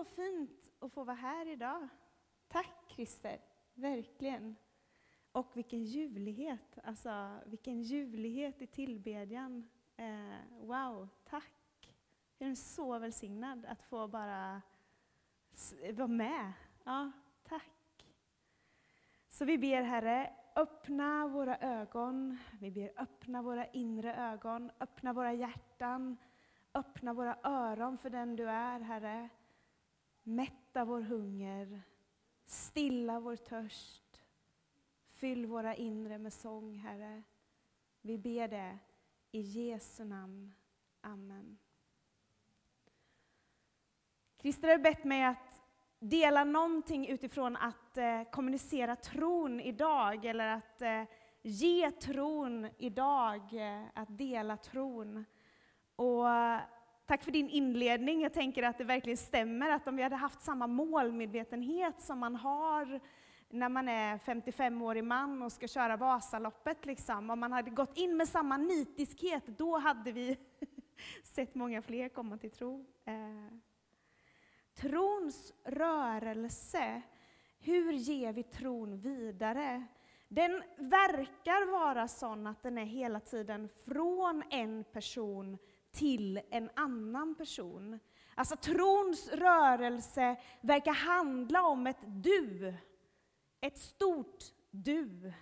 Så fint att få vara här idag. Tack Christer, verkligen. Och vilken ljuvlighet, alltså vilken ljuvlighet i tillbedjan. Eh, wow, tack. Jag är så välsignad att få bara vara med. Ja, tack. Så vi ber Herre, öppna våra ögon. Vi ber öppna våra inre ögon, öppna våra hjärtan, öppna våra öron för den du är, Herre. Mätta vår hunger, stilla vår törst. Fyll våra inre med sång, Herre. Vi ber det i Jesu namn. Amen. Christer har bett mig att dela någonting utifrån att eh, kommunicera tron idag, eller att eh, ge tron idag, eh, att dela tron. Och tack för din inledning. Jag tänker att det verkligen stämmer att om vi hade haft samma målmedvetenhet som man har när man är 55-årig man och ska köra Vasaloppet, liksom. om man hade gått in med samma nitiskhet, då hade vi sett många fler komma till tro. Eh. Trons rörelse, hur ger vi tron vidare? Den verkar vara sån att den är hela tiden från en person till en annan person. Alltså trons rörelse verkar handla om ett du, ett stort du.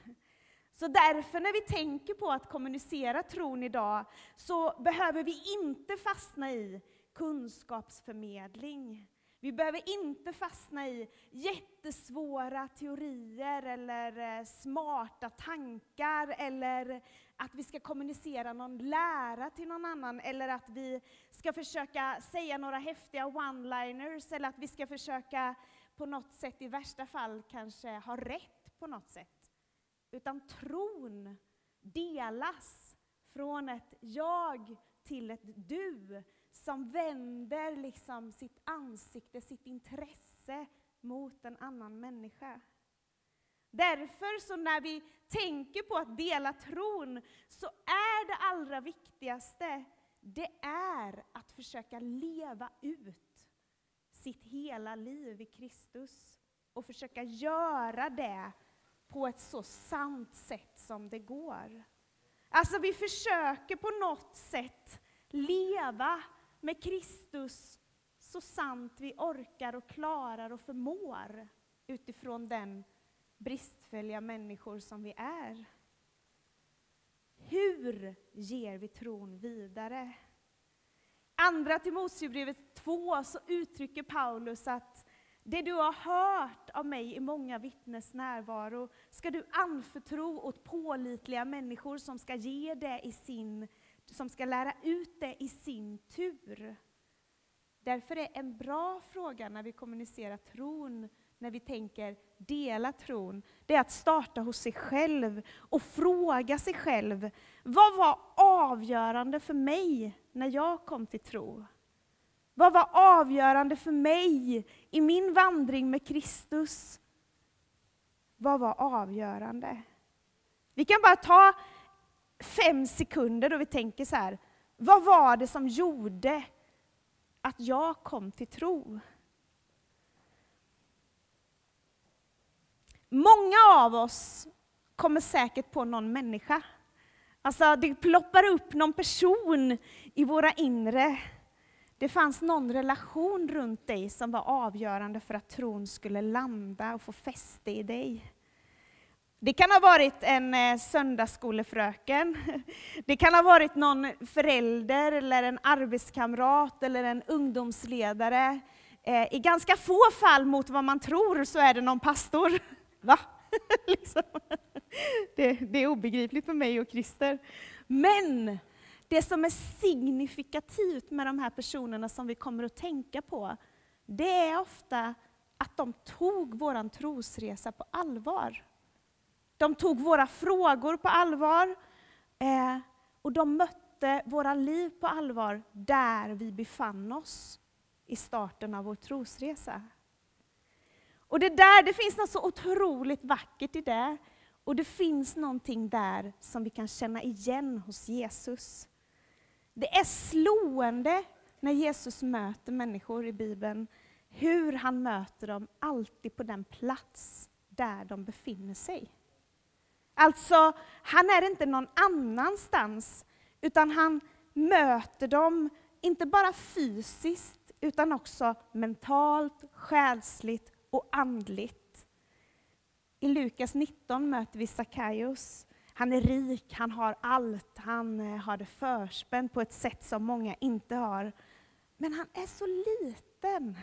Så därför när vi tänker på att kommunicera tron idag, så behöver vi inte fastna i kunskapsförmedling. Vi behöver inte fastna i jättesvåra teorier eller eh, smarta tankar eller att vi ska kommunicera någon lära till någon annan eller att vi ska försöka säga några häftiga one-liners eller att vi ska försöka på något sätt i värsta fall kanske ha rätt på något sätt. Utan tron delas från ett jag till ett du som vänder liksom sitt ansikte, sitt intresse mot en annan människa. Därför så när vi tänker på att dela tron så är det allra viktigaste, det är att försöka leva ut sitt hela liv i Kristus och försöka göra det på ett så sant sätt som det går. Alltså vi försöker på något sätt leva med Kristus så sant vi orkar och klarar och förmår utifrån den bristfälliga människor som vi är. Hur ger vi tron vidare? Andra Timoteusbrevet 2 så uttrycker Paulus att det du har hört av mig i många vittnes närvaro ska du anförtro åt pålitliga människor som ska ge det i sin som ska lära ut det i sin tur. Därför är en bra fråga när vi kommunicerar tron, när vi tänker dela tron, det är att starta hos sig själv och fråga sig själv, vad var avgörande för mig när jag kom till tro? Vad var avgörande för mig i min vandring med Kristus? Vad var avgörande? Vi kan bara ta fem sekunder då vi tänker så här, vad var det som gjorde att jag kom till tro? Många av oss kommer säkert på någon människa. Alltså det ploppar upp någon person i våra inre. Det fanns någon relation runt dig som var avgörande för att tron skulle landa och få fäste i dig. Det kan ha varit en eh, söndagsskolefröken, det kan ha varit någon förälder, eller en arbetskamrat, eller en ungdomsledare. Eh, I ganska få fall mot vad man tror så är det någon pastor. Va? liksom. det, det är obegripligt för mig och Christer. Men det som är signifikativt med de här personerna som vi kommer att tänka på, det är ofta att de tog vår trosresa på allvar. De tog våra frågor på allvar eh, och de mötte våra liv på allvar där vi befann oss i starten av vår trosresa. Och det där, det finns något så otroligt vackert i det. Och det finns någonting där som vi kan känna igen hos Jesus. Det är slående när Jesus möter människor i Bibeln hur han möter dem alltid på den plats där de befinner sig. Alltså, han är inte någon annanstans, utan han möter dem, inte bara fysiskt, utan också mentalt, själsligt och andligt. I Lukas 19 möter vi Sackaios. Han är rik, han har allt, han eh, har det förspänt på ett sätt som många inte har. Men han är så liten.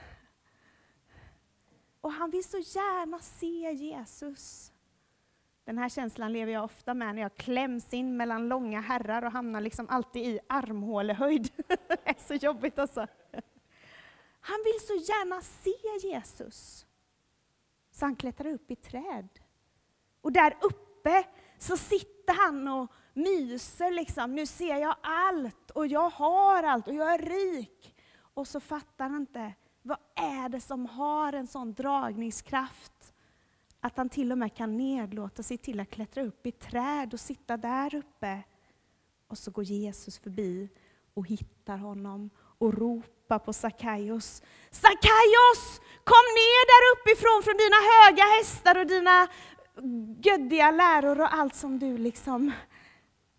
Och han vill så gärna se Jesus. Den här känslan lever jag ofta med när jag kläms in mellan långa herrar och hamnar liksom alltid i armhålehöjd. det är så jobbigt alltså. Han vill så gärna se Jesus. Så han klättrar upp i träd. Och där uppe så sitter han och myser liksom. Nu ser jag allt och jag har allt och jag är rik. Och så fattar han inte, vad är det som har en sån dragningskraft att han till och med kan nedlåta sig till att klättra upp i träd och sitta där uppe. Och så går Jesus förbi och hittar honom och ropar på Sackaios. Sackaios! Kom ner där uppifrån från dina höga hästar och dina göddiga läror och allt som du liksom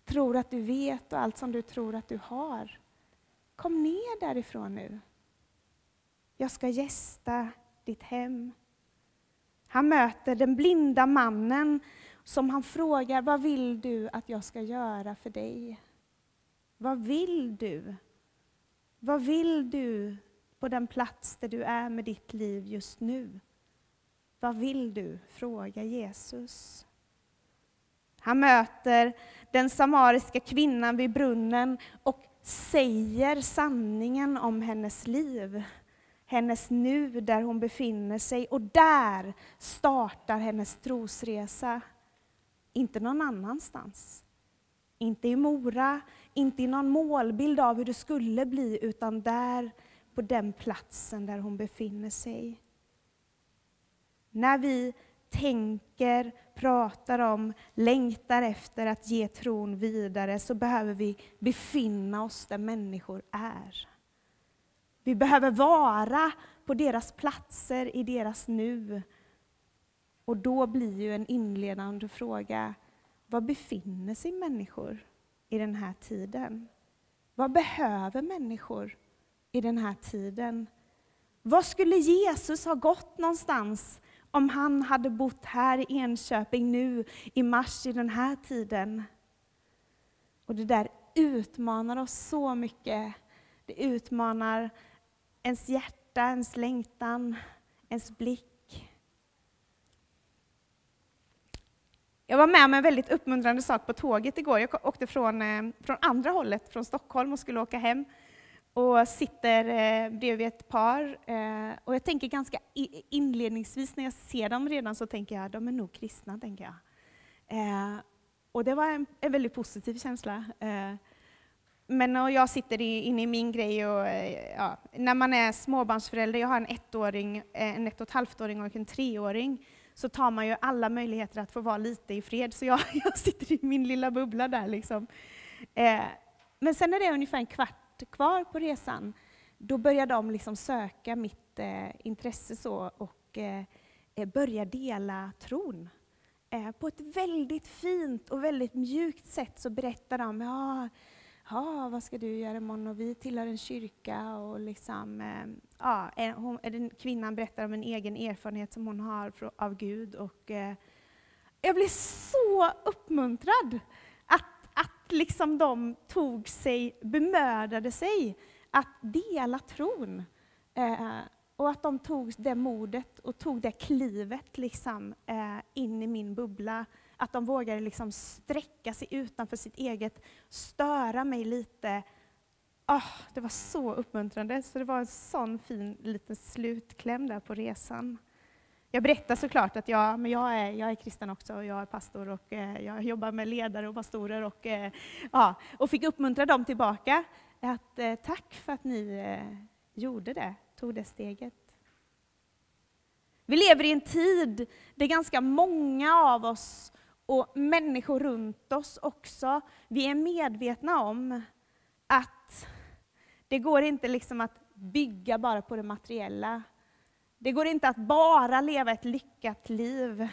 tror att du vet och allt som du tror att du har. Kom ner därifrån nu. Jag ska gästa ditt hem. Han möter den blinda mannen som han frågar, vad vill du att jag ska göra för dig? Vad vill du? Vad vill du på den plats där du är med ditt liv just nu? Vad vill du? Fråga Jesus. Han möter den samariska kvinnan vid brunnen och säger sanningen om hennes liv hennes nu, där hon befinner sig. Och där startar hennes trosresa. Inte någon annanstans. Inte i Mora, inte i någon målbild av hur det skulle bli, utan där på den platsen där hon befinner sig. När vi tänker, pratar om, längtar efter att ge tron vidare, så behöver vi befinna oss där människor är. Vi behöver vara på deras platser i deras nu. Och då blir ju en inledande fråga, var befinner sig människor i den här tiden? Vad behöver människor i den här tiden? Var skulle Jesus ha gått någonstans om han hade bott här i Enköping nu i mars i den här tiden? Och det där utmanar oss så mycket. Det utmanar ens hjärta, ens längtan, ens blick. Jag var med om en väldigt uppmuntrande sak på tåget igår. Jag åkte från, eh, från andra hållet, från Stockholm, och skulle åka hem. Och sitter eh, bredvid ett par. Eh, och jag tänker ganska inledningsvis, när jag ser dem redan, så tänker jag, de är nog kristna, tänker jag. Och det var en, en väldigt positiv känsla men och jag sitter inne i min grej och eh, ja, när man är småbarnsförälder, jag har en ettåring, eh, en ett och ett halvt-åring och en treåring, så tar man ju alla möjligheter att få vara lite i fred, så jag, jag sitter i min lilla bubbla där. Liksom. Eh, men sen när det är ungefär en kvart kvar på resan, då börjar de liksom söka mitt eh, intresse så och eh, eh börja dela tron. på ett väldigt fint och väldigt mjukt sätt så berättar de, ja, ja, vad ska du göra imorgon? Och vi tillhör en kyrka. Och liksom, eh, ja, hon, den kvinnan berättar om en egen erfarenhet som hon har av Gud. Och, eh, jag blev så uppmuntrad att, att liksom de tog sig, bemödade sig att dela tron. Eh, och att de tog det modet och tog det klivet liksom, eh, in i min bubbla att de vågade liksom sträcka sig utanför sitt eget, störa mig lite. Oh, det var så uppmuntrande, så det var en sån fin liten slutkläm där på resan. Jag berättar såklart att jag, men jag, är, jag är kristen också, och jag är pastor och eh, jag jobbar med ledare och pastorer och, eh, ja, och fick uppmuntra dem tillbaka. Att, eh, tack för att ni eh, gjorde det, tog det steget. Vi lever i en tid där ganska många av oss och människor runt oss också, vi är medvetna om att det går inte liksom att bygga bara på det materiella. Det går inte att bara leva ett lyckat liv.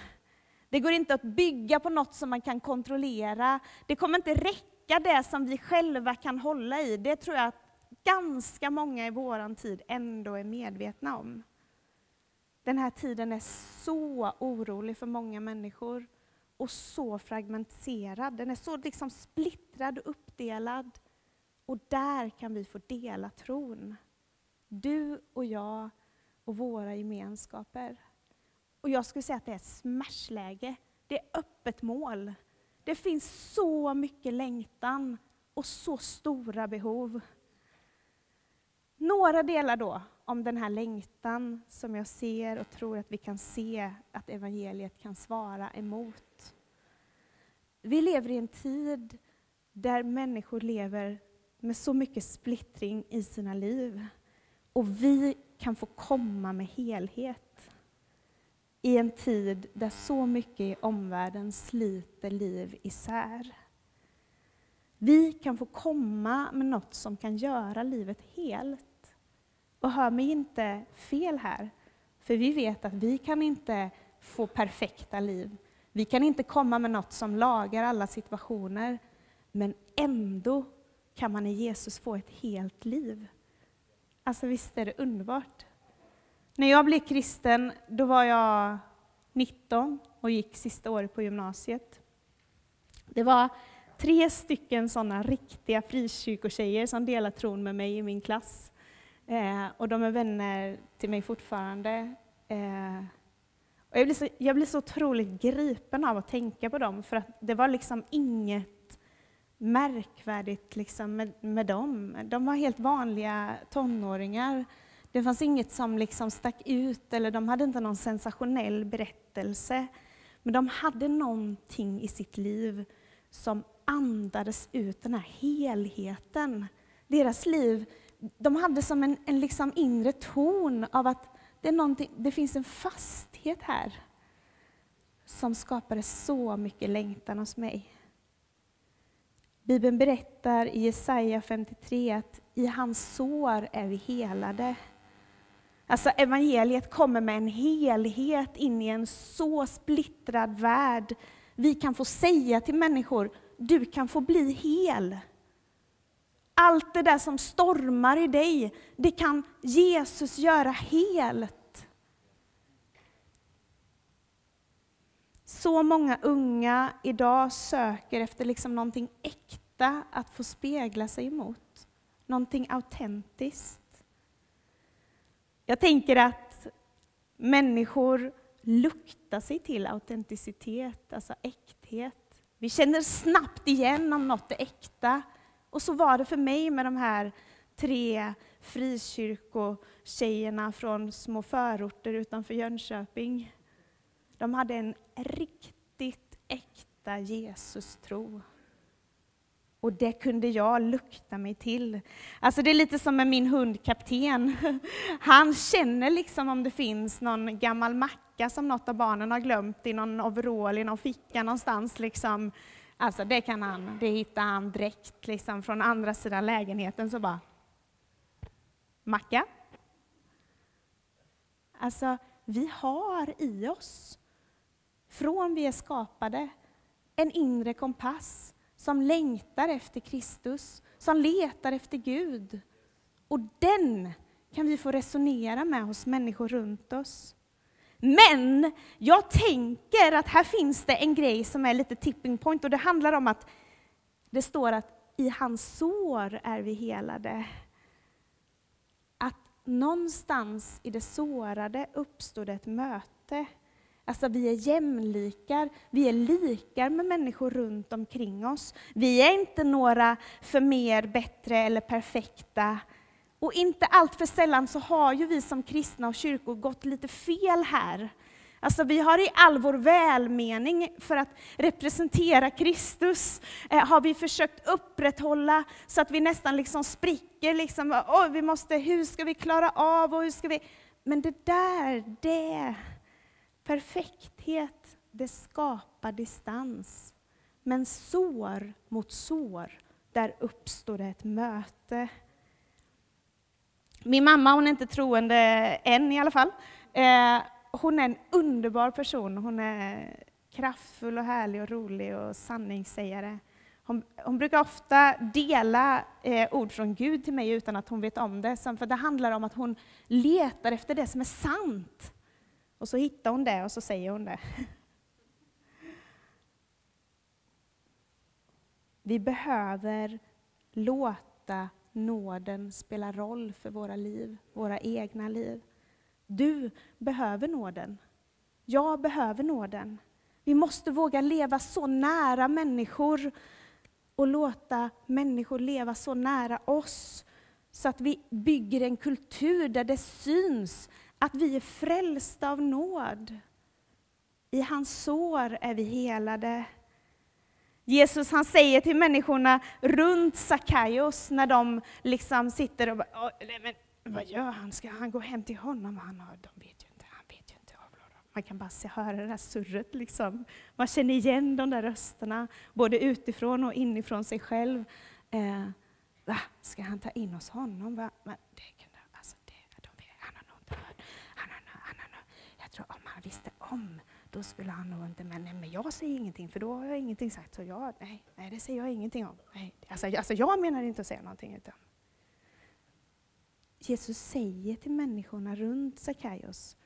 Det går inte att bygga på något som man kan kontrollera. Det kommer inte räcka det som vi själva kan hålla i. Det tror jag att ganska många i vår tid ändå är medvetna om. Den här tiden är så orolig för många människor och så fragmentiserad. Den är så liksom splittrad och uppdelad. Och där kan vi få dela tron. Du och jag och våra gemenskaper. Och jag skulle säga att det är ett smashläge. Det är öppet mål. Det finns så mycket längtan och så stora behov. Några delar då om den här längtan som jag ser och tror att vi kan se att evangeliet kan svara emot. Vi lever i en tid där människor lever med så mycket splittring i sina liv. Och vi kan få komma med helhet i en tid där så mycket i omvärlden sliter liv isär. Vi kan få komma med något som kan göra livet helt. Och hör mig inte fel här, för vi vet att vi kan inte få perfekta liv. Vi kan inte komma med något som lagar alla situationer, men ändå kan man i Jesus få ett helt liv. Alltså visst är det underbart? När jag blev kristen, då var jag 19 och gick sista året på gymnasiet. Det var tre stycken sådana riktiga frikyrkotjejer som delade tron med mig i min klass. Eh, och de är vänner till mig fortfarande. Eh, och jag, blir så, jag blir så otroligt gripen av att tänka på dem, för att det var liksom inget märkvärdigt liksom med, med dem. De var helt vanliga tonåringar. Det fanns inget som liksom stack ut, eller de hade inte någon sensationell berättelse. Men de hade någonting i sitt liv som andades ut den här helheten. Deras liv de hade som en, en liksom inre ton av att det, är det finns en fasthet här som skapade så mycket längtan hos mig. Bibeln berättar i Jesaja 53 att i hans sår är vi helade. Alltså evangeliet kommer med en helhet in i en så splittrad värld. Vi kan få säga till människor, du kan få bli hel. Allt det där som stormar i dig, det kan Jesus göra helt. Så många unga idag söker efter liksom någonting äkta att få spegla sig emot. Någonting autentiskt. Jag tänker att människor luktar sig till autenticitet, alltså äkthet. Vi känner snabbt igen om något är äkta. Och så var det för mig med de här tre frikyrkotjejerna från små förorter utanför Jönköping. De hade en riktigt äkta Jesus-tro. Och det kunde jag lukta mig till. Alltså det är lite som med min hund Kapten. Han känner liksom om det finns någon gammal macka som något av barnen har glömt i någon overall i någon ficka någonstans. Liksom Alltså det kan han, det hittar han direkt liksom från andra sidan lägenheten så bara Macka? Alltså, vi har i oss, från vi är skapade, en inre kompass som längtar efter Kristus, som letar efter Gud. Och den kan vi få resonera med hos människor runt oss. Men jag tänker att här finns det en grej som är lite tipping point och det handlar om att det står att i hans sår är vi helade. Att någonstans i det sårade uppstod ett möte. Alltså vi är jämlikar, vi är likar med människor runt omkring oss. Vi är inte några för mer, bättre eller perfekta och inte allt för sällan så har ju vi som kristna och kyrkor gått lite fel här. Alltså vi har i all vår välmening för att representera Kristus, eh, har vi försökt upprätthålla så att vi nästan liksom spricker. Liksom, oh, vi måste, hur ska vi klara av och hur ska vi... Men det där, det, perfekthet, det skapar distans. Men sår mot sår, där uppstår det ett möte. Min mamma, hon är inte troende än i alla fall, Eh, hon är en underbar person. Hon är kraftfull och härlig och rolig och sanningssägare. Hon, hon brukar ofta dela eh, ord från Gud till mig utan att hon vet om det, för det handlar om att hon letar efter det som är sant. Och så hittar hon det och så säger hon det. Vi behöver låta nåden spelar roll för våra liv, våra egna liv. Du behöver nåden. Jag behöver nåden. Vi måste våga leva så nära människor och låta människor leva så nära oss så att vi bygger en kultur där det syns att vi är frälsta av nåd. I hans sår är vi helade. Jesus han säger till människorna runt Sackaios när de liksom sitter och bara, men vad gör han? Ska han gå hem till honom? Han har, de vet ju inte, han vet ju inte. Man kan bara se, höra det där surret. Liksom. Man känner igen de där rösterna, både utifrån och inifrån sig själv. Eh, va? Ska han ta in hos honom? Va? Men det, alltså det, de vet, han har nog inte hört. Han har, han har, jag tror om han visste om då skulle han nog inte, men, nej, men jag säger ingenting för då har jag ingenting sagt. Så jag, nej, nej, det säger jag ingenting om. Nej. Alltså, alltså jag menar inte att säga någonting. Utan. Jesus säger till människorna runt Sackaios,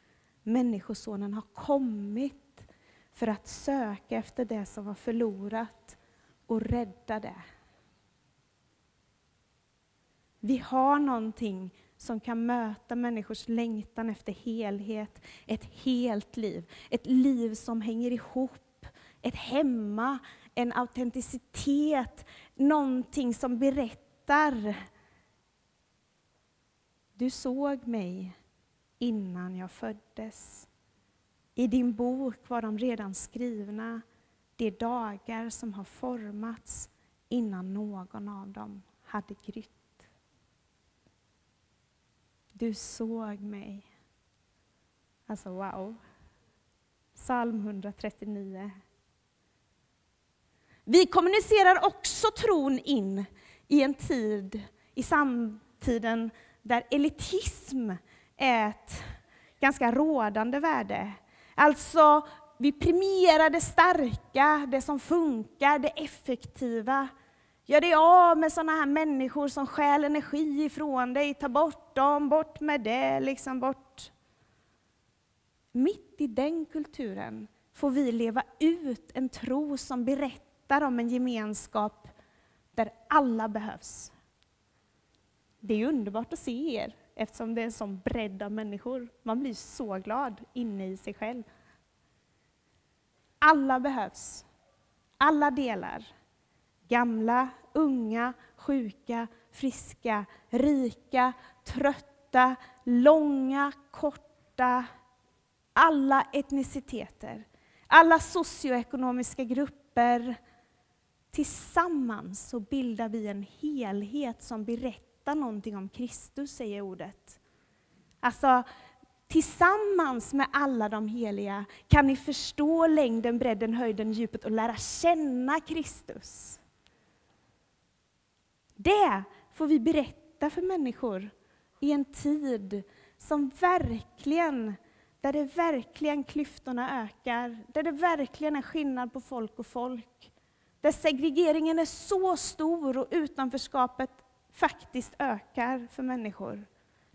Människosonen har kommit för att söka efter det som var förlorat och rädda det. Vi har någonting som kan möta människors längtan efter helhet, ett helt liv. Ett liv som hänger ihop, ett hemma, en autenticitet, någonting som berättar. Du såg mig innan jag föddes. I din bok var de redan skrivna, de dagar som har formats innan någon av dem hade grytt. Du såg mig. Alltså wow. Psalm 139. Vi kommunicerar också tron in i en tid, i samtiden, där elitism är ett ganska rådande värde. Alltså, vi premierar det starka, det som funkar, det effektiva. Gör dig av med sådana här människor som stjäl energi ifrån dig, ta bort dem, bort med det, liksom bort. Mitt i den kulturen får vi leva ut en tro som berättar om en gemenskap där alla behövs. Det är underbart att se er, eftersom det är en sån bredd av människor. Man blir så glad inne i sig själv. Alla behövs. Alla delar. Gamla, unga, sjuka, friska, rika, trötta, långa, korta. Alla etniciteter, alla socioekonomiska grupper. Tillsammans så bildar vi en helhet som berättar någonting om Kristus, säger ordet. Alltså, Tillsammans med alla de heliga kan ni förstå längden, bredden, höjden, djupet och lära känna Kristus. Det får vi berätta för människor i en tid som verkligen, där det verkligen klyftorna ökar, där det verkligen är skillnad på folk och folk. Där segregeringen är så stor och utanförskapet faktiskt ökar för människor.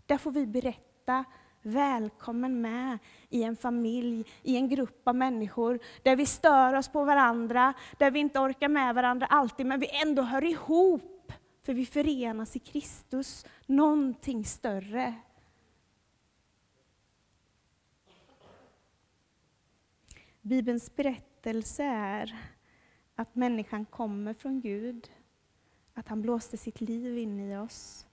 Där får vi berätta välkommen med i en familj, i en grupp av människor, där vi stör oss på varandra, där vi inte orkar med varandra alltid, men vi ändå hör ihop för vi förenas i Kristus, någonting större. Bibelns berättelse är att människan kommer från Gud, att han blåste sitt liv in i oss,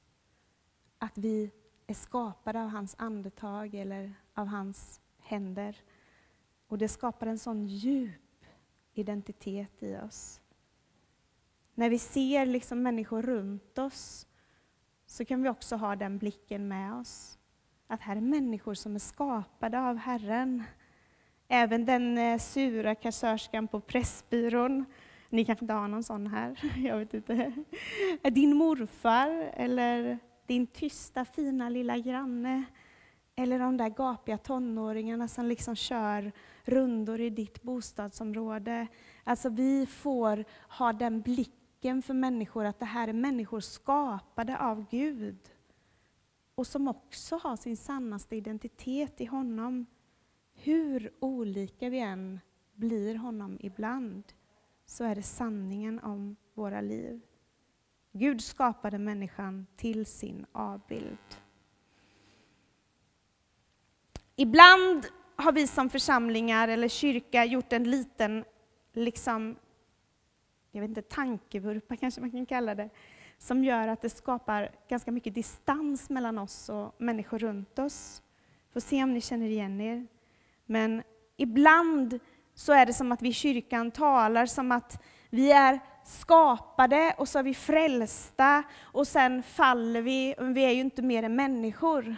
att vi är skapade av hans andetag eller av hans händer. Och det skapar en sån djup identitet i oss. När vi ser liksom människor runt oss så kan vi också ha den blicken med oss. Att här är människor som är skapade av Herren. Även den eh, sura kassörskan på Pressbyrån, ni kanske inte har någon sån här, jag vet inte. Din morfar eller din tysta fina lilla granne. Eller de där gapiga tonåringarna som liksom kör rundor i ditt bostadsområde. Alltså vi får ha den blicken för människor, att det här är människor skapade av Gud. Och som också har sin sannaste identitet i honom. Hur olika vi än blir honom ibland, så är det sanningen om våra liv. Gud skapade människan till sin avbild. Ibland har vi som församlingar eller kyrka gjort en liten, liksom, jag vet inte, tankevurpa kanske man kan kalla det, som gör att det skapar ganska mycket distans mellan oss och människor runt oss. Får se om ni känner igen er. Men ibland så är det som att vi i kyrkan talar som att vi är skapade och så är vi frälsta och sen faller vi, men vi är ju inte mer än människor.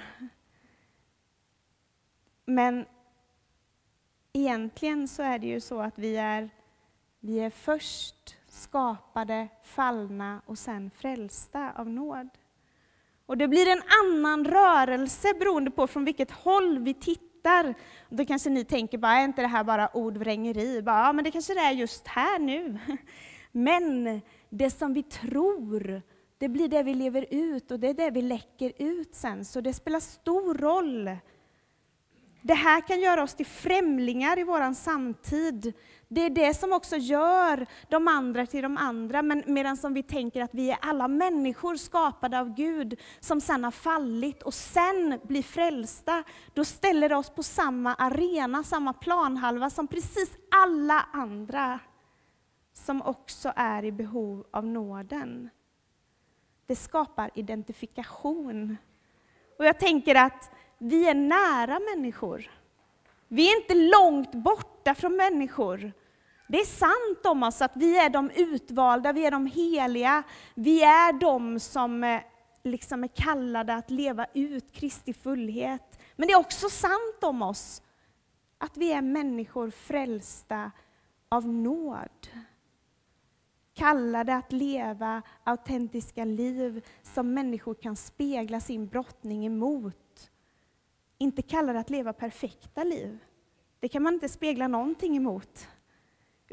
Men egentligen så är det ju så att vi är, vi är först skapade, fallna och sen frälsta av nåd. Och det blir en annan rörelse beroende på från vilket håll vi tittar. Då kanske ni tänker, bara, är inte det här bara ordvrängeri? Bara, ja, men det kanske det är just här nu. Men det som vi tror, det blir det vi lever ut och det är det vi läcker ut sen. Så det spelar stor roll det här kan göra oss till främlingar i vår samtid. Det är det som också gör de andra till de andra, men medan som vi tänker att vi är alla människor skapade av Gud, som sen har fallit och sen blir frälsta, då ställer det oss på samma arena, samma planhalva som precis alla andra som också är i behov av nåden. Det skapar identifikation. Och jag tänker att vi är nära människor. Vi är inte långt borta från människor. Det är sant om oss att vi är de utvalda, vi är de heliga, vi är de som eh, liksom är kallade att leva ut Kristi fullhet. Men det är också sant om oss att vi är människor frälsta av nåd. Kallade att leva autentiska liv som människor kan spegla sin brottning emot inte kallade att leva perfekta liv. Det kan man inte spegla någonting emot.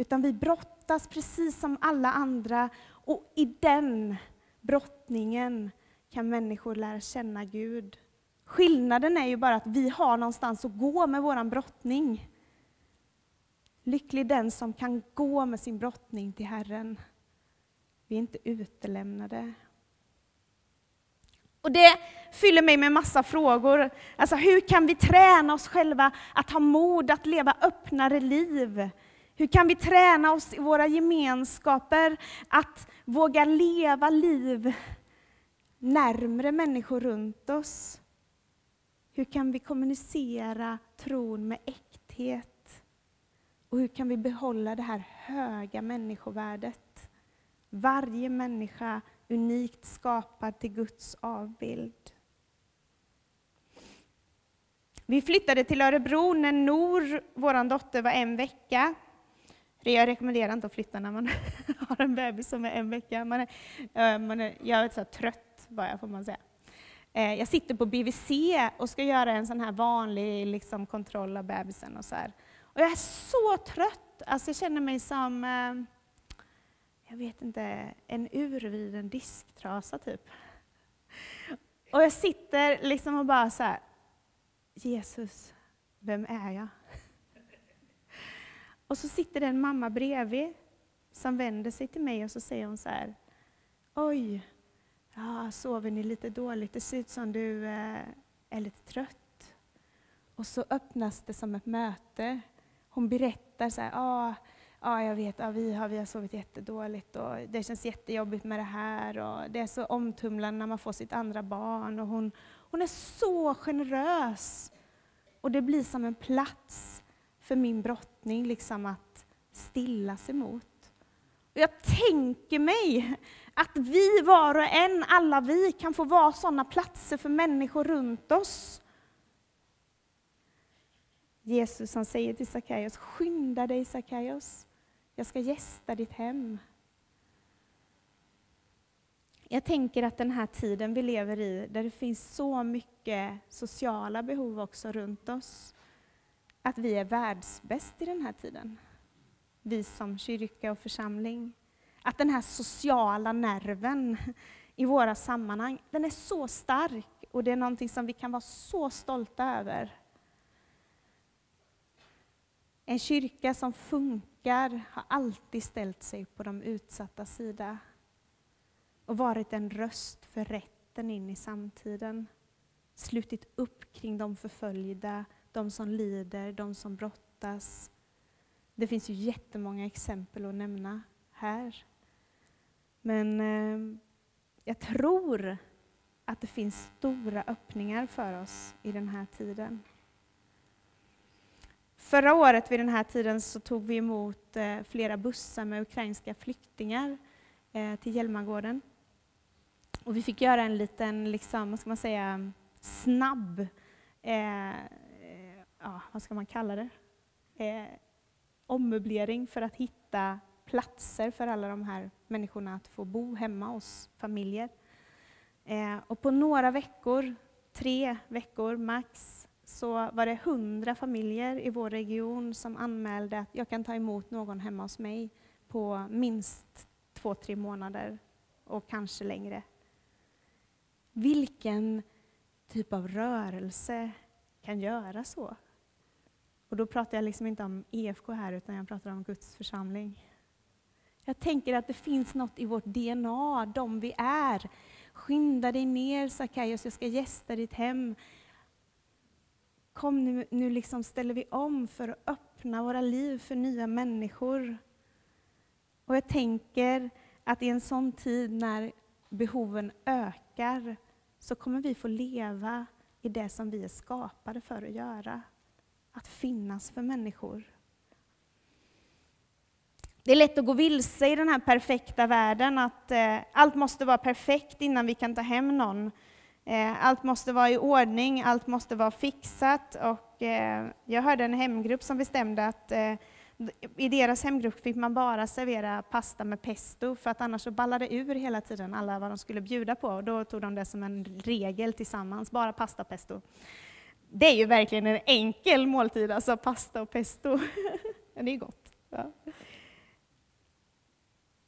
Utan vi brottas precis som alla andra och i den brottningen kan människor lära känna Gud. Skillnaden är ju bara att vi har någonstans att gå med vår brottning. Lycklig den som kan gå med sin brottning till Herren. Vi är inte utelämnade. Och det fyller mig med massa frågor. Alltså hur kan vi träna oss själva att ha mod att leva öppnare liv? Hur kan vi träna oss i våra gemenskaper att våga leva liv närmre människor runt oss? Hur kan vi kommunicera tron med äkthet? Och hur kan vi behålla det här höga människovärdet? Varje människa unikt skapad till Guds avbild. Vi flyttade till Örebro när Nor, vår dotter, var en vecka. Jag rekommenderar inte att flytta när man har en bebis som är en vecka. Man är, eh, man är, jag är så trött, bara, får man säga. Eh, jag sitter på BVC och ska göra en sån här vanlig liksom, kontroll av bebisen. Och, så här. och jag är så trött. Alltså, jag känner mig som eh, jag vet inte, en ur vid en disktrasa typ. Och jag sitter liksom och bara så här, Jesus, vem är jag? Och så sitter det en mamma bredvid som vänder sig till mig och så säger hon så här, oj, ja, sover ni lite dåligt? Det ser ut som du eh, är lite trött. Och så öppnas det som ett möte. Hon berättar så här, ah, ja, jag vet, ja, vi, har, vi har sovit jättedåligt och det känns jättejobbigt med det här och det är så omtumlande när man får sitt andra barn. Och hon, hon är så generös. Och det blir som en plats för min brottning liksom att stillas emot. Och jag tänker mig att vi var och en, alla vi, kan få vara sådana platser för människor runt oss. Jesus han säger till Sackaios, skynda dig Sackaios. Jag ska gästa ditt hem. jag tänker att den här tiden vi lever i, där det finns så mycket sociala behov också runt oss, att vi är världsbäst i den här tiden. Vi som kyrka och församling. Att den här sociala nerven i våra sammanhang, den är så stark och det är någonting som vi kan vara så stolta över. En kyrka som funkar har alltid ställt sig på de utsatta sida och varit en röst för rätten in i samtiden. Slutit upp kring de förföljda, de som lider, de som brottas. Det finns ju jättemånga exempel att nämna här. Men eh, jag tror att det finns stora öppningar för oss i den här tiden. Förra året vid den här tiden så tog vi emot eh, flera bussar med ukrainska flyktingar eh, till Hjälmagården. Och vi fick göra en liten, liksom, vad ska man säga, snabb, eh, ja, vad ska man kalla det, eh, ommöblering för att hitta platser för alla de här människorna att få bo hemma hos familjer. Eh, och på några veckor, tre veckor max, så var det hundra familjer i vår region som anmälde att jag kan ta emot någon hemma hos mig på minst två, tre månader och kanske längre. Vilken typ av rörelse kan göra så? Och då pratar jag liksom inte om EFK här, utan jag pratar om Guds församling. Jag tänker att det finns något i vårt DNA, de vi är. Skynda dig ner Sackaios, jag ska gästa ditt hem. Kom nu, nu liksom ställer vi om för att öppna våra liv för nya människor. Och jag tänker att i en sån tid när behoven ökar, så kommer vi få leva i det som vi är skapade för att göra. Att finnas för människor. Det är lätt att gå vilse i den här perfekta världen, att eh, allt måste vara perfekt innan vi kan ta hem någon. Eh, allt måste vara i ordning, allt måste vara fixat. Och, eh, jag hörde en hemgrupp som bestämde att eh, i deras hemgrupp fick man bara servera pasta med pesto, för att annars så ballade ur hela tiden alla vad de skulle bjuda på. Och då tog de det som en regel tillsammans, bara pasta och pesto. Det är ju verkligen en enkel måltid, alltså pasta och pesto. det är gott. Ja.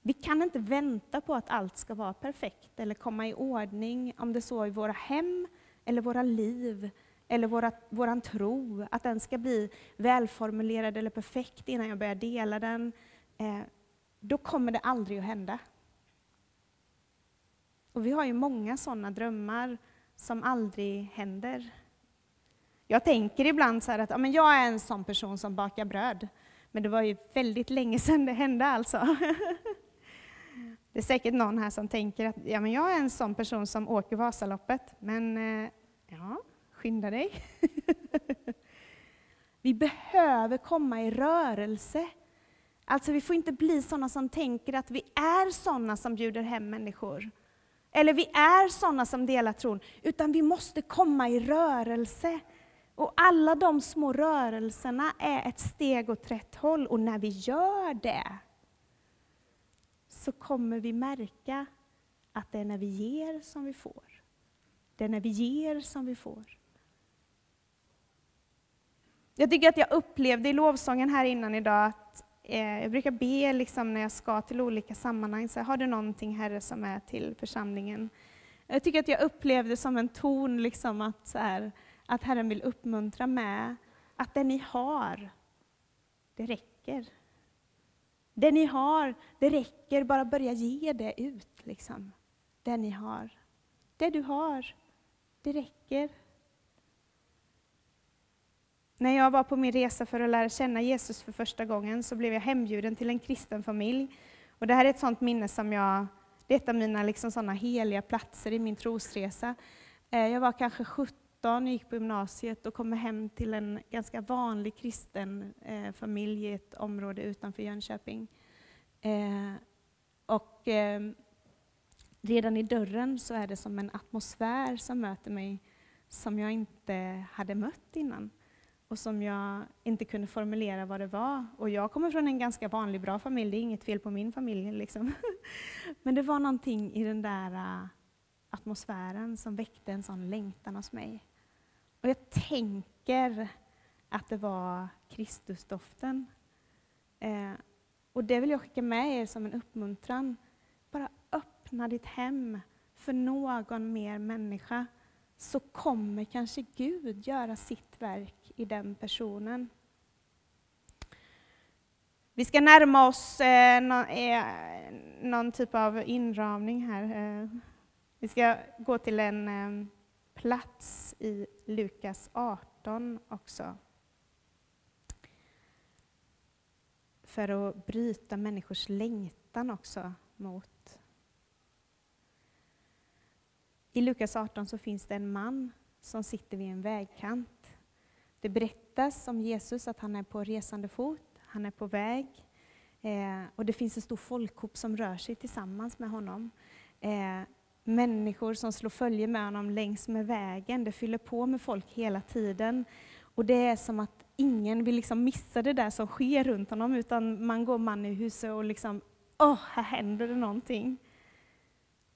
Vi kan inte vänta på att allt ska vara perfekt eller komma i ordning, om det så i våra hem eller våra liv eller våra, våran tro, att den ska bli välformulerad eller perfekt innan jag börjar dela den. Eh, då kommer det aldrig att hända. Och vi har ju många sådana drömmar som aldrig händer. Jag tänker ibland så att ja, men jag är en sån person som bakar bröd. Men det var ju väldigt länge sedan det hände alltså. Det är säkert någon här som tänker att ja, men jag är en sån person som åker Vasaloppet, men eh, ja, skynda dig. vi behöver komma i rörelse. Alltså vi får inte bli sådana som tänker att vi är sådana som bjuder hem människor. Eller vi är sådana som delar tron, utan vi måste komma i rörelse. Och alla de små rörelserna är ett steg åt rätt håll, och när vi gör det, så kommer vi märka att det är när vi ger som vi får. Det är när vi ger som vi får. Jag tycker att jag upplevde i lovsången här innan idag att eh, jag brukar be liksom när jag ska till olika sammanhang, så har du någonting Herre som är till församlingen? Jag tycker att jag upplevde som en ton liksom att, så här, att Herren vill uppmuntra med att det ni har, det räcker. Det ni har, det räcker, bara börja ge det ut. Liksom. Det ni har. Det du har, det räcker. När jag var på min resa för att lära känna Jesus för första gången så blev jag hembjuden till en kristen familj. Och det här är ett sånt minne som jag, det är ett av mina liksom såna heliga platser i min trosresa. Eh, jag var kanske 17, och gick på gymnasiet och kom hem till en ganska vanlig kristen eh, familj i ett område utanför Jönköping. Eh, och eh, redan i dörren så är det som en atmosfär som möter mig som jag inte hade mött innan. och som jag inte kunde formulera vad det var. Och jag kommer från en ganska vanlig, bra familj, det är inget fel på min familj. Liksom. Men det var någonting i den där eh, atmosfären som väckte en sån längtan hos mig. Och jag tänker att det var Kristusdoften. Eh, och det vill jag skicka med er som en uppmuntran. Bara öppna ditt hem för någon mer människa så kommer kanske Gud göra sitt verk i den personen. Vi ska närma oss eh, någon, eh, någon, typ av inramning här. Eh, vi ska gå till en eh, plats i Lukas 18 också. För att bryta människors längtan också mot i Lukas 18 så finns det en man som sitter vid en vägkant. Det berättas om Jesus att han är på resande fot, han är på väg. Eh, och det finns en stor folkhop som rör sig tillsammans med honom. Eh, människor som slår följe med honom längs med vägen. Det fyller på med folk hela tiden. Och det är som att ingen vill liksom missa det där som sker runt honom, utan man går man i huset och liksom, åh, här händer det någonting.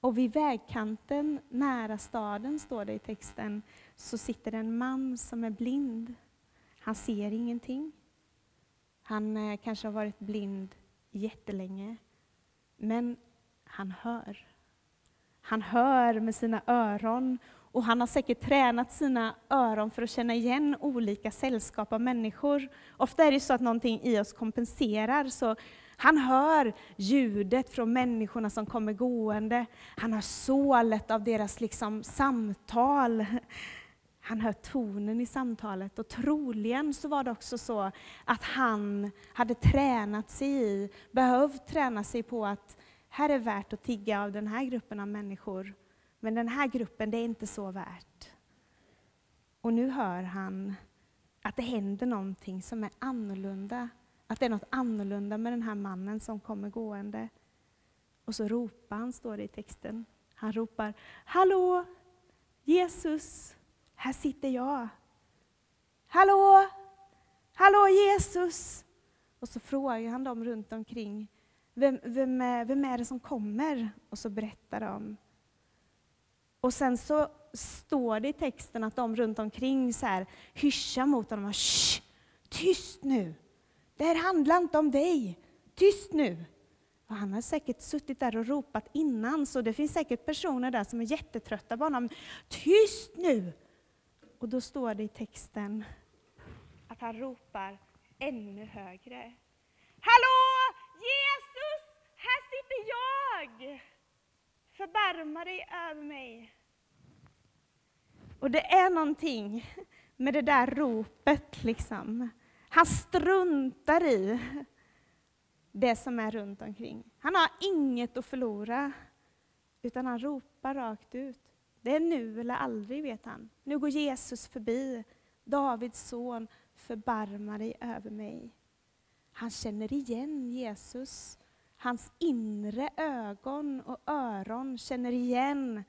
Och vid vägkanten, nära staden, står det i texten, så sitter en man som är blind. Han ser ingenting. Han eh, kanske har varit blind jättelänge. Men han hör. Han hör med sina öron och han har säkert tränat sina öron för att känna igen olika sällskap av människor. Ofta är det så att någonting i oss kompenserar, så han hör ljudet från människorna som kommer gående. Han hör sålet av deras liksom samtal. Han hör tonen i samtalet och troligen så var det också så att han hade tränat sig i, behövt träna sig på att här är värt att tigga av den här gruppen av människor, men den här gruppen, det är inte så värt. Och nu hör han att det händer någonting som är annorlunda att det är något annorlunda med den här mannen som kommer gående. Och så ropar han, står det i texten. Han ropar Hallå! Jesus! Här sitter jag. Hallå! Hallå Jesus! Och så frågar han dem runt omkring. Vem, vem, är, vem är det som kommer? Och så berättar de. Och sen så står det i texten att de runt omkring så här hyschar mot honom. Shh! Tyst nu! Det här handlar inte om dig. Tyst nu! Och han har säkert suttit där och ropat innan, så det finns säkert personer där som är jättetrötta på honom. Tyst nu! Och då står det i texten att han ropar ännu högre. Hallå! Inte jag! Förbarma dig över mig. Och det är någonting med det där ropet, liksom. Han struntar i det som är runt omkring. Han har inget att förlora, utan han ropar rakt ut. Det är nu eller aldrig, vet han. Nu går Jesus förbi. Davids son, förbarma dig över mig. Han känner igen Jesus. Hans inre ögon och öron känner igen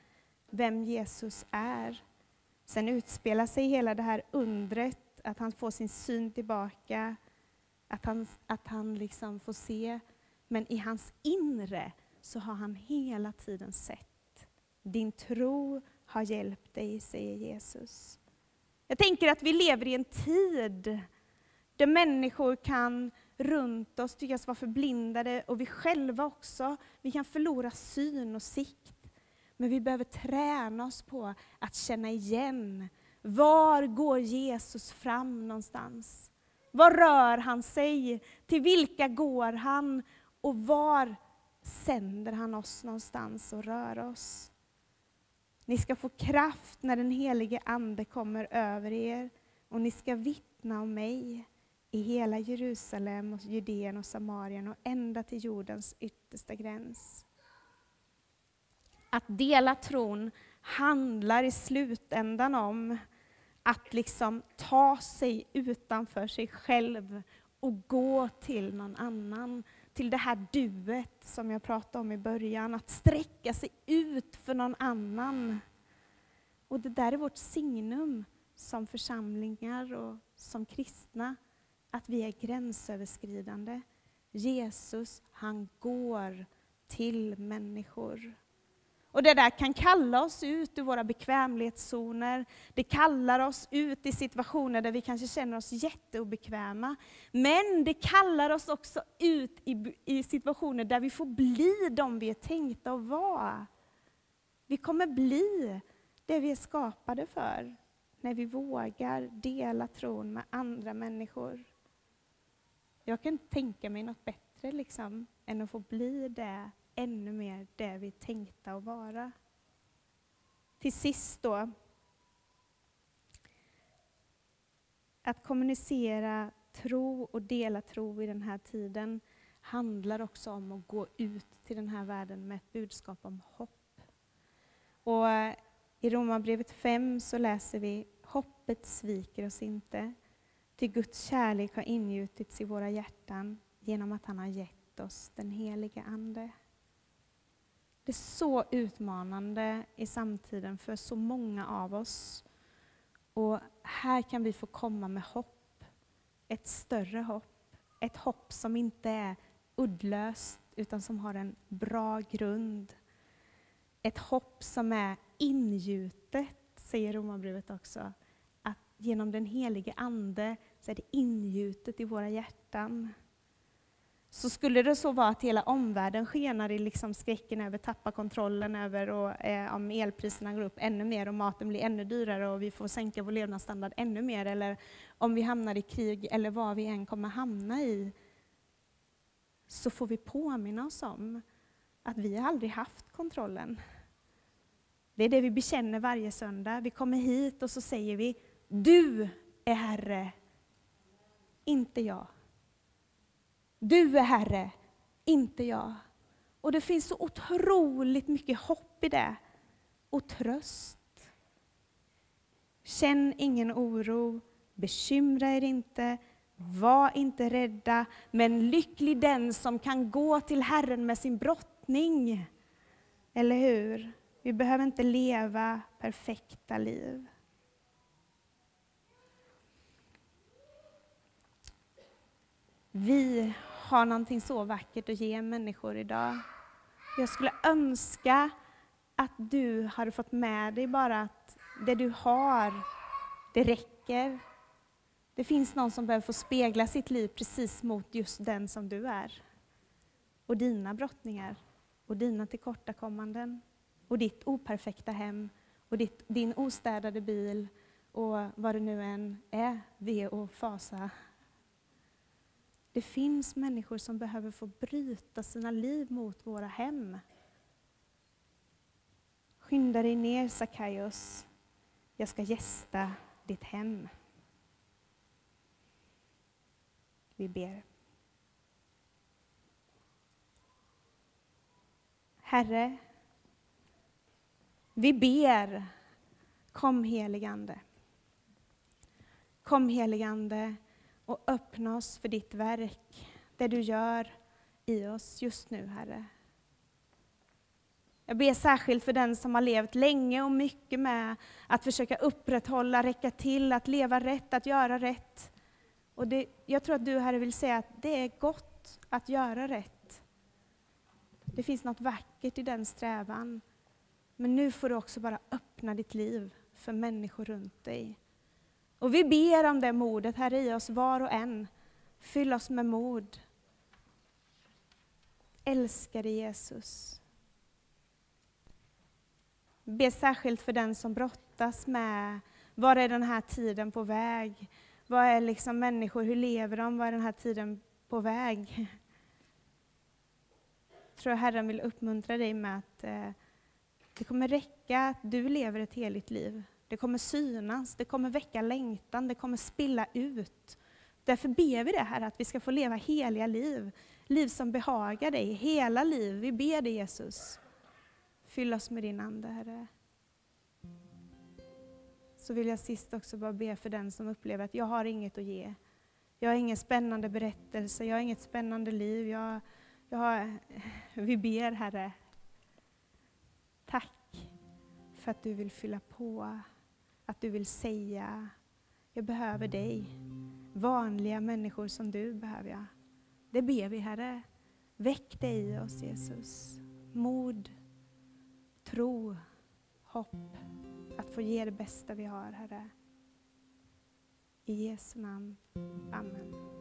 vem Jesus är. Sen utspelar sig hela det här undret att han får sin syn tillbaka, att han, att han liksom får se. Men i hans inre så har han hela tiden sett. Din tro har hjälpt dig, säger Jesus. Jag tänker att vi lever i en tid där människor kan runt oss tyckas vara förblindade och vi själva också. Vi kan förlora syn och sikt. Men vi behöver träna oss på att känna igen var går Jesus fram någonstans? Var rör han sig? Till vilka går han? Och var sänder han oss någonstans och rör oss? Ni ska få kraft när den helige Ande kommer över er och ni ska vittna om mig i hela Jerusalem, och Judeen och Samarien och ända till jordens yttersta gräns. Att dela tron handlar i slutändan om att liksom ta sig utanför sig själv och gå till någon annan. Till det här duet som jag pratade om i början, att sträcka sig ut för någon annan. Och det där är vårt signum. som församlingar och som kristna, att vi är gränsöverskridande. Jesus, han går till människor. Och det där kan kalla oss ut ur våra bekvämlighetszoner. Det kallar oss ut i situationer där vi kanske känner oss jätteobekväma. Men det kallar oss också ut i, i situationer där vi får bli de vi är tänkta att vara. Vi kommer bli det vi är skapade för när vi vågar dela tron med andra människor. Jag kan inte tänka mig något bättre liksom, än att få bli det ännu mer det vi är tänkta att vara. Till sist då, att kommunicera tro och dela tro i den här tiden handlar också om att gå ut till den här världen med ett budskap om hopp. Och I Romarbrevet 5 så läser vi Hoppet sviker oss inte, till Guds kärlek har ingjutits i våra hjärtan genom att han har gett oss den helige Ande. Det är så utmanande i samtiden för så många av oss. Och här kan vi få komma med hopp, ett större hopp. Ett hopp som inte är uddlöst, utan som har en bra grund. Ett hopp som är ingjutet, säger Romarbrevet också. Att genom den helige Ande så är det ingjutet i våra hjärtan. Så skulle det så vara att hela omvärlden skenar i liksom skräcken över, tappa kontrollen över och eh, om elpriserna går upp ännu mer och maten blir ännu dyrare och vi får sänka vår levnadsstandard ännu mer eller om vi hamnar i krig eller vad vi än kommer hamna i så får vi påminna oss om att vi aldrig haft kontrollen. Det är det vi bekänner varje söndag. Vi kommer hit och så säger vi Du är Herre, inte jag. Du är Herre, inte jag. Och det finns så otroligt mycket hopp i det. Och tröst. Känn ingen oro, bekymra er inte, var inte rädda, men lycklig den som kan gå till Herren med sin brottning. Eller hur? Vi behöver inte leva perfekta liv. Vi har någonting så vackert att ge människor idag. Jag skulle önska att du hade fått med dig bara att det du har, det räcker. Det finns någon som behöver få spegla sitt liv precis mot just den som du är. Och dina brottningar, och dina tillkortakommanden, och ditt operfekta hem, och ditt, din ostädade bil, och vad det nu än är, ve och fasa det finns människor som behöver få bryta sina liv mot våra hem. Skynda dig ner, Sackaios. Jag ska gästa ditt hem. Vi ber. Herre, vi ber, kom heligande. Kom heligande och öppna oss för ditt verk, det du gör i oss just nu, Herre. Jag ber särskilt för den som har levt länge och mycket med att försöka upprätthålla, räcka till, att leva rätt, att göra rätt. Och det, jag tror att du, Herre, vill säga att det är gott att göra rätt. Det finns något vackert i den strävan. Men nu får du också bara öppna ditt liv för människor runt dig. Och vi ber om det modet, Herre, i oss var och en. Fyll oss med mod. Älskade Jesus. Be särskilt för den som brottas med, var är den här tiden på väg? Vad är liksom människor, hur lever de? Vad är den här tiden på väg? Jag tror Herren vill uppmuntra dig med att eh, det kommer räcka att du lever ett heligt liv. Det kommer synas, det kommer väcka längtan, det kommer spilla ut. Därför ber vi det här att vi ska få leva heliga liv, liv som behagar dig, hela liv. Vi ber dig Jesus. Fyll oss med din Ande, Herre. Så vill jag sist också bara be för den som upplever att jag har inget att ge. Jag har ingen spännande berättelse, jag har inget spännande liv. Jag, jag har, vi ber Herre. Tack för att du vill fylla på att du vill säga, jag behöver dig. Vanliga människor som du behöver jag. Det ber vi Herre. Väck dig i oss Jesus. Mod, tro, hopp. Att få ge det bästa vi har Herre. I Jesu namn. Amen.